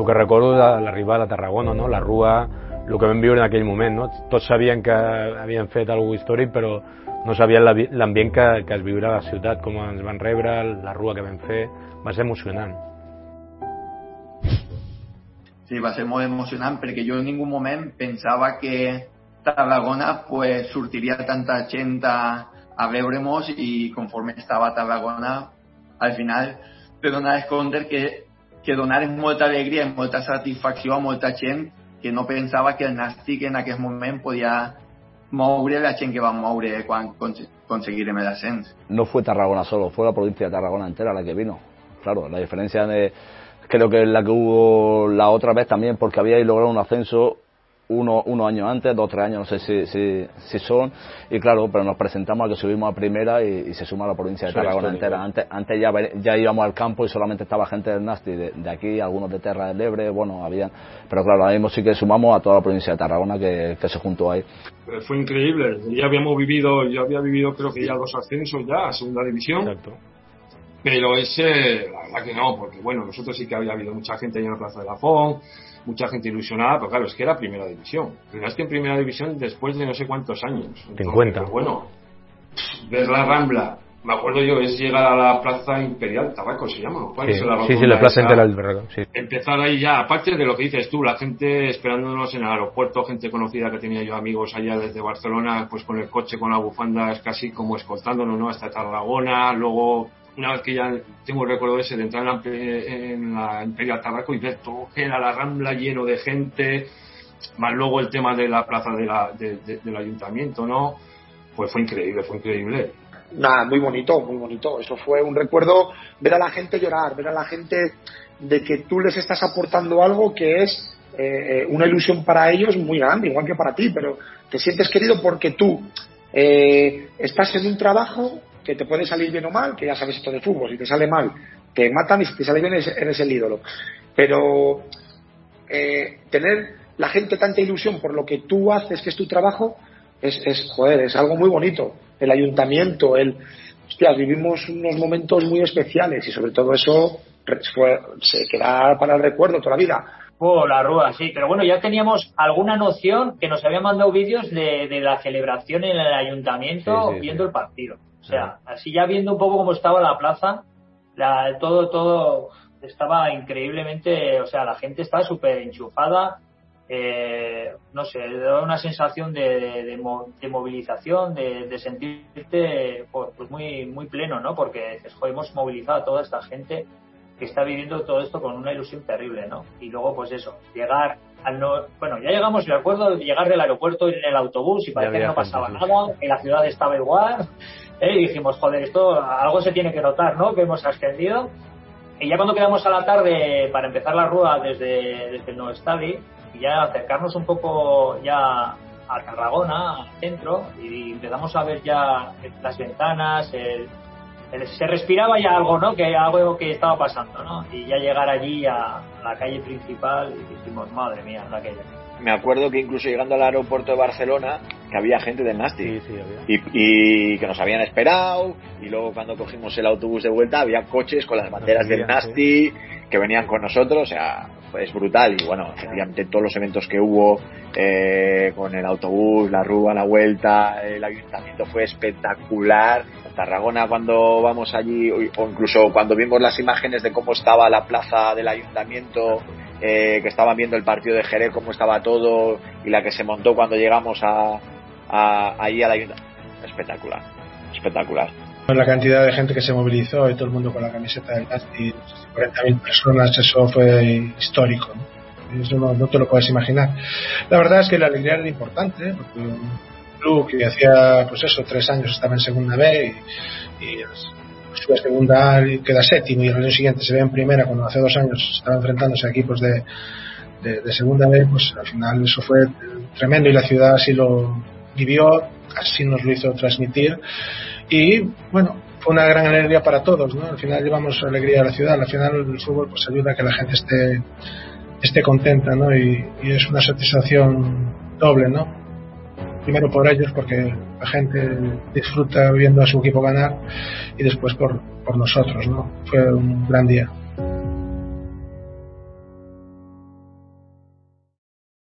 el que recordo de l'arribada a Tarragona, no? la rua, el que vam viure en aquell moment. No? Tots sabien que havien fet alguna històric, però no sabien l'ambient que, que es viurà a la ciutat, com ens van rebre, la rua que vam fer, va ser emocionant. Sí, va ser molt emocionant perquè jo en ningú moment pensava que Tarragona pues, sortiria tanta gent a, a veure-nos i conforme estava a Tarragona al final te donaves compte que, que donares molta alegria i molta satisfacció a molta gent que no pensava que el Nàstic en aquest moment podia moure la gent que va moure quan conseguirem el ascens. No fue Tarragona solo, fue la provincia de Tarragona entera la que vino. Claro, la diferencia de, creo que es la que hubo la otra vez también, porque había logrado un ascenso uno, unos años antes, dos o tres años, no sé si, si, si, son, y claro, pero nos presentamos a que subimos a primera y, y se suma la provincia de Tarragona entera. Antes, antes ya, ya íbamos al campo y solamente estaba gente del Nasti, de, de aquí, algunos de Terra del Ebre, bueno, habían, pero claro, ahora mismo sí que sumamos a toda la provincia de Tarragona que, que se juntó ahí. Fue increíble, ya habíamos vivido, yo había vivido creo que ya dos ascensos ya a segunda división. Exacto. Pero ese, la verdad que no, porque bueno, nosotros sí que había habido mucha gente ahí en la Plaza de la Fon, mucha gente ilusionada, pero claro, es que era primera división. Pero es que en primera división después de no sé cuántos años. Entonces, 50. Bueno, ver la Rambla, me acuerdo yo, es llegar a la Plaza Imperial, Tabaco se llama, ¿cuál sí, es la sí, sí, la Plaza Imperial del sí. Empezar ahí ya, aparte de lo que dices tú, la gente esperándonos en el aeropuerto, gente conocida que tenía yo amigos allá desde Barcelona, pues con el coche, con la bufanda, es casi como escoltándonos, ¿no? Hasta Tarragona, luego una vez que ya tengo el recuerdo ese de entrar en la, en la Imperial Tabaco y ver todo que era la Rambla lleno de gente, más luego el tema de la plaza de del ayuntamiento, ¿no? Pues fue increíble, fue increíble. Nada, muy bonito, muy bonito. Eso fue un recuerdo, ver a la gente llorar, ver a la gente de que tú les estás aportando algo que es eh, una ilusión para ellos muy grande, igual que para ti, pero te sientes querido porque tú eh, estás en un trabajo que te puede salir bien o mal, que ya sabes esto de fútbol, si te sale mal, te matan y si te sale bien eres el ídolo. Pero eh, tener la gente tanta ilusión por lo que tú haces, que es tu trabajo, es, es joder, es algo muy bonito. El ayuntamiento, el. Hostias, vivimos unos momentos muy especiales y sobre todo eso fue, se queda para el recuerdo toda la vida. Oh, la Rúa, sí, pero bueno, ya teníamos alguna noción que nos habían mandado vídeos de, de la celebración en el ayuntamiento Sí, sí, viendo sí. el partido. O sea, así ya viendo un poco cómo estaba la plaza, la, todo, todo estaba increíblemente, o sea, la gente estaba súper enchufada, eh, no sé, daba una sensación de, de, de de movilización, de, sentirte pues, pues muy, muy pleno, ¿no? Porque dices, "Jo, hemos movilizado a toda esta gente que está viviendo todo esto con una ilusión terrible, ¿no? Y luego, pues eso, llegar al no... Bueno, ya llegamos, me acuerdo, de llegar del aeropuerto en el autobús y parecía que no gente, pasaba sí. nada, que la ciudad estaba igual, ¿eh? y dijimos, joder, esto algo se tiene que notar, ¿no? Que hemos ascendido. Y ya cuando quedamos a la tarde para empezar la rueda desde, desde el nuevo estadio, y ya acercarnos un poco ya a Tarragona, al centro, y empezamos a ver ya las ventanas, el- se respiraba ya algo, ¿no? Que algo que estaba pasando, ¿no? Y ya llegar allí a, a la calle principal y dijimos, madre mía, la calle. Me acuerdo que incluso llegando al aeropuerto de Barcelona, que había gente del Nasti. Sí, sí, había. y, y que nos habían esperado y luego cuando cogimos el autobús de vuelta había coches con las banderas del Nasti que venían con nosotros o sea es brutal y bueno efectivamente todos los eventos que hubo eh, con el autobús la rúa la vuelta el ayuntamiento fue espectacular Tarragona cuando vamos allí o o incluso cuando vimos las imágenes de cómo estaba la plaza del ayuntamiento eh, que estaban viendo el partido de Jerez cómo estaba todo y la que se montó cuando llegamos a, a, ahí al ayuntamiento espectacular espectacular La cantidad de gente que se movilizó y todo el mundo con la camiseta del Nasti, 40.000 personas, eso fue histórico. ¿no? Eso no, no te lo puedes imaginar. La verdad es que la alegría era importante, ¿eh? porque un club que hacía, pues eso, tres años estaba en segunda B y, y sube a segunda A y queda séptimo y el año siguiente se ve en primera cuando hace dos años estaba enfrentándose a equipos de, de, de segunda B, pues al final eso fue tremendo y la ciudad así lo vivió, así nos lo hizo transmitir y bueno, fue una gran alegría para todos, ¿no? Al final llevamos alegría a la ciudad, al final el fútbol pues ayuda a que la gente esté esté contenta, ¿no? Y, es una satisfacción doble, ¿no? Primero por ellos, porque la gente disfruta viendo a su equipo ganar, y después por, por nosotros, ¿no? Fue un gran día.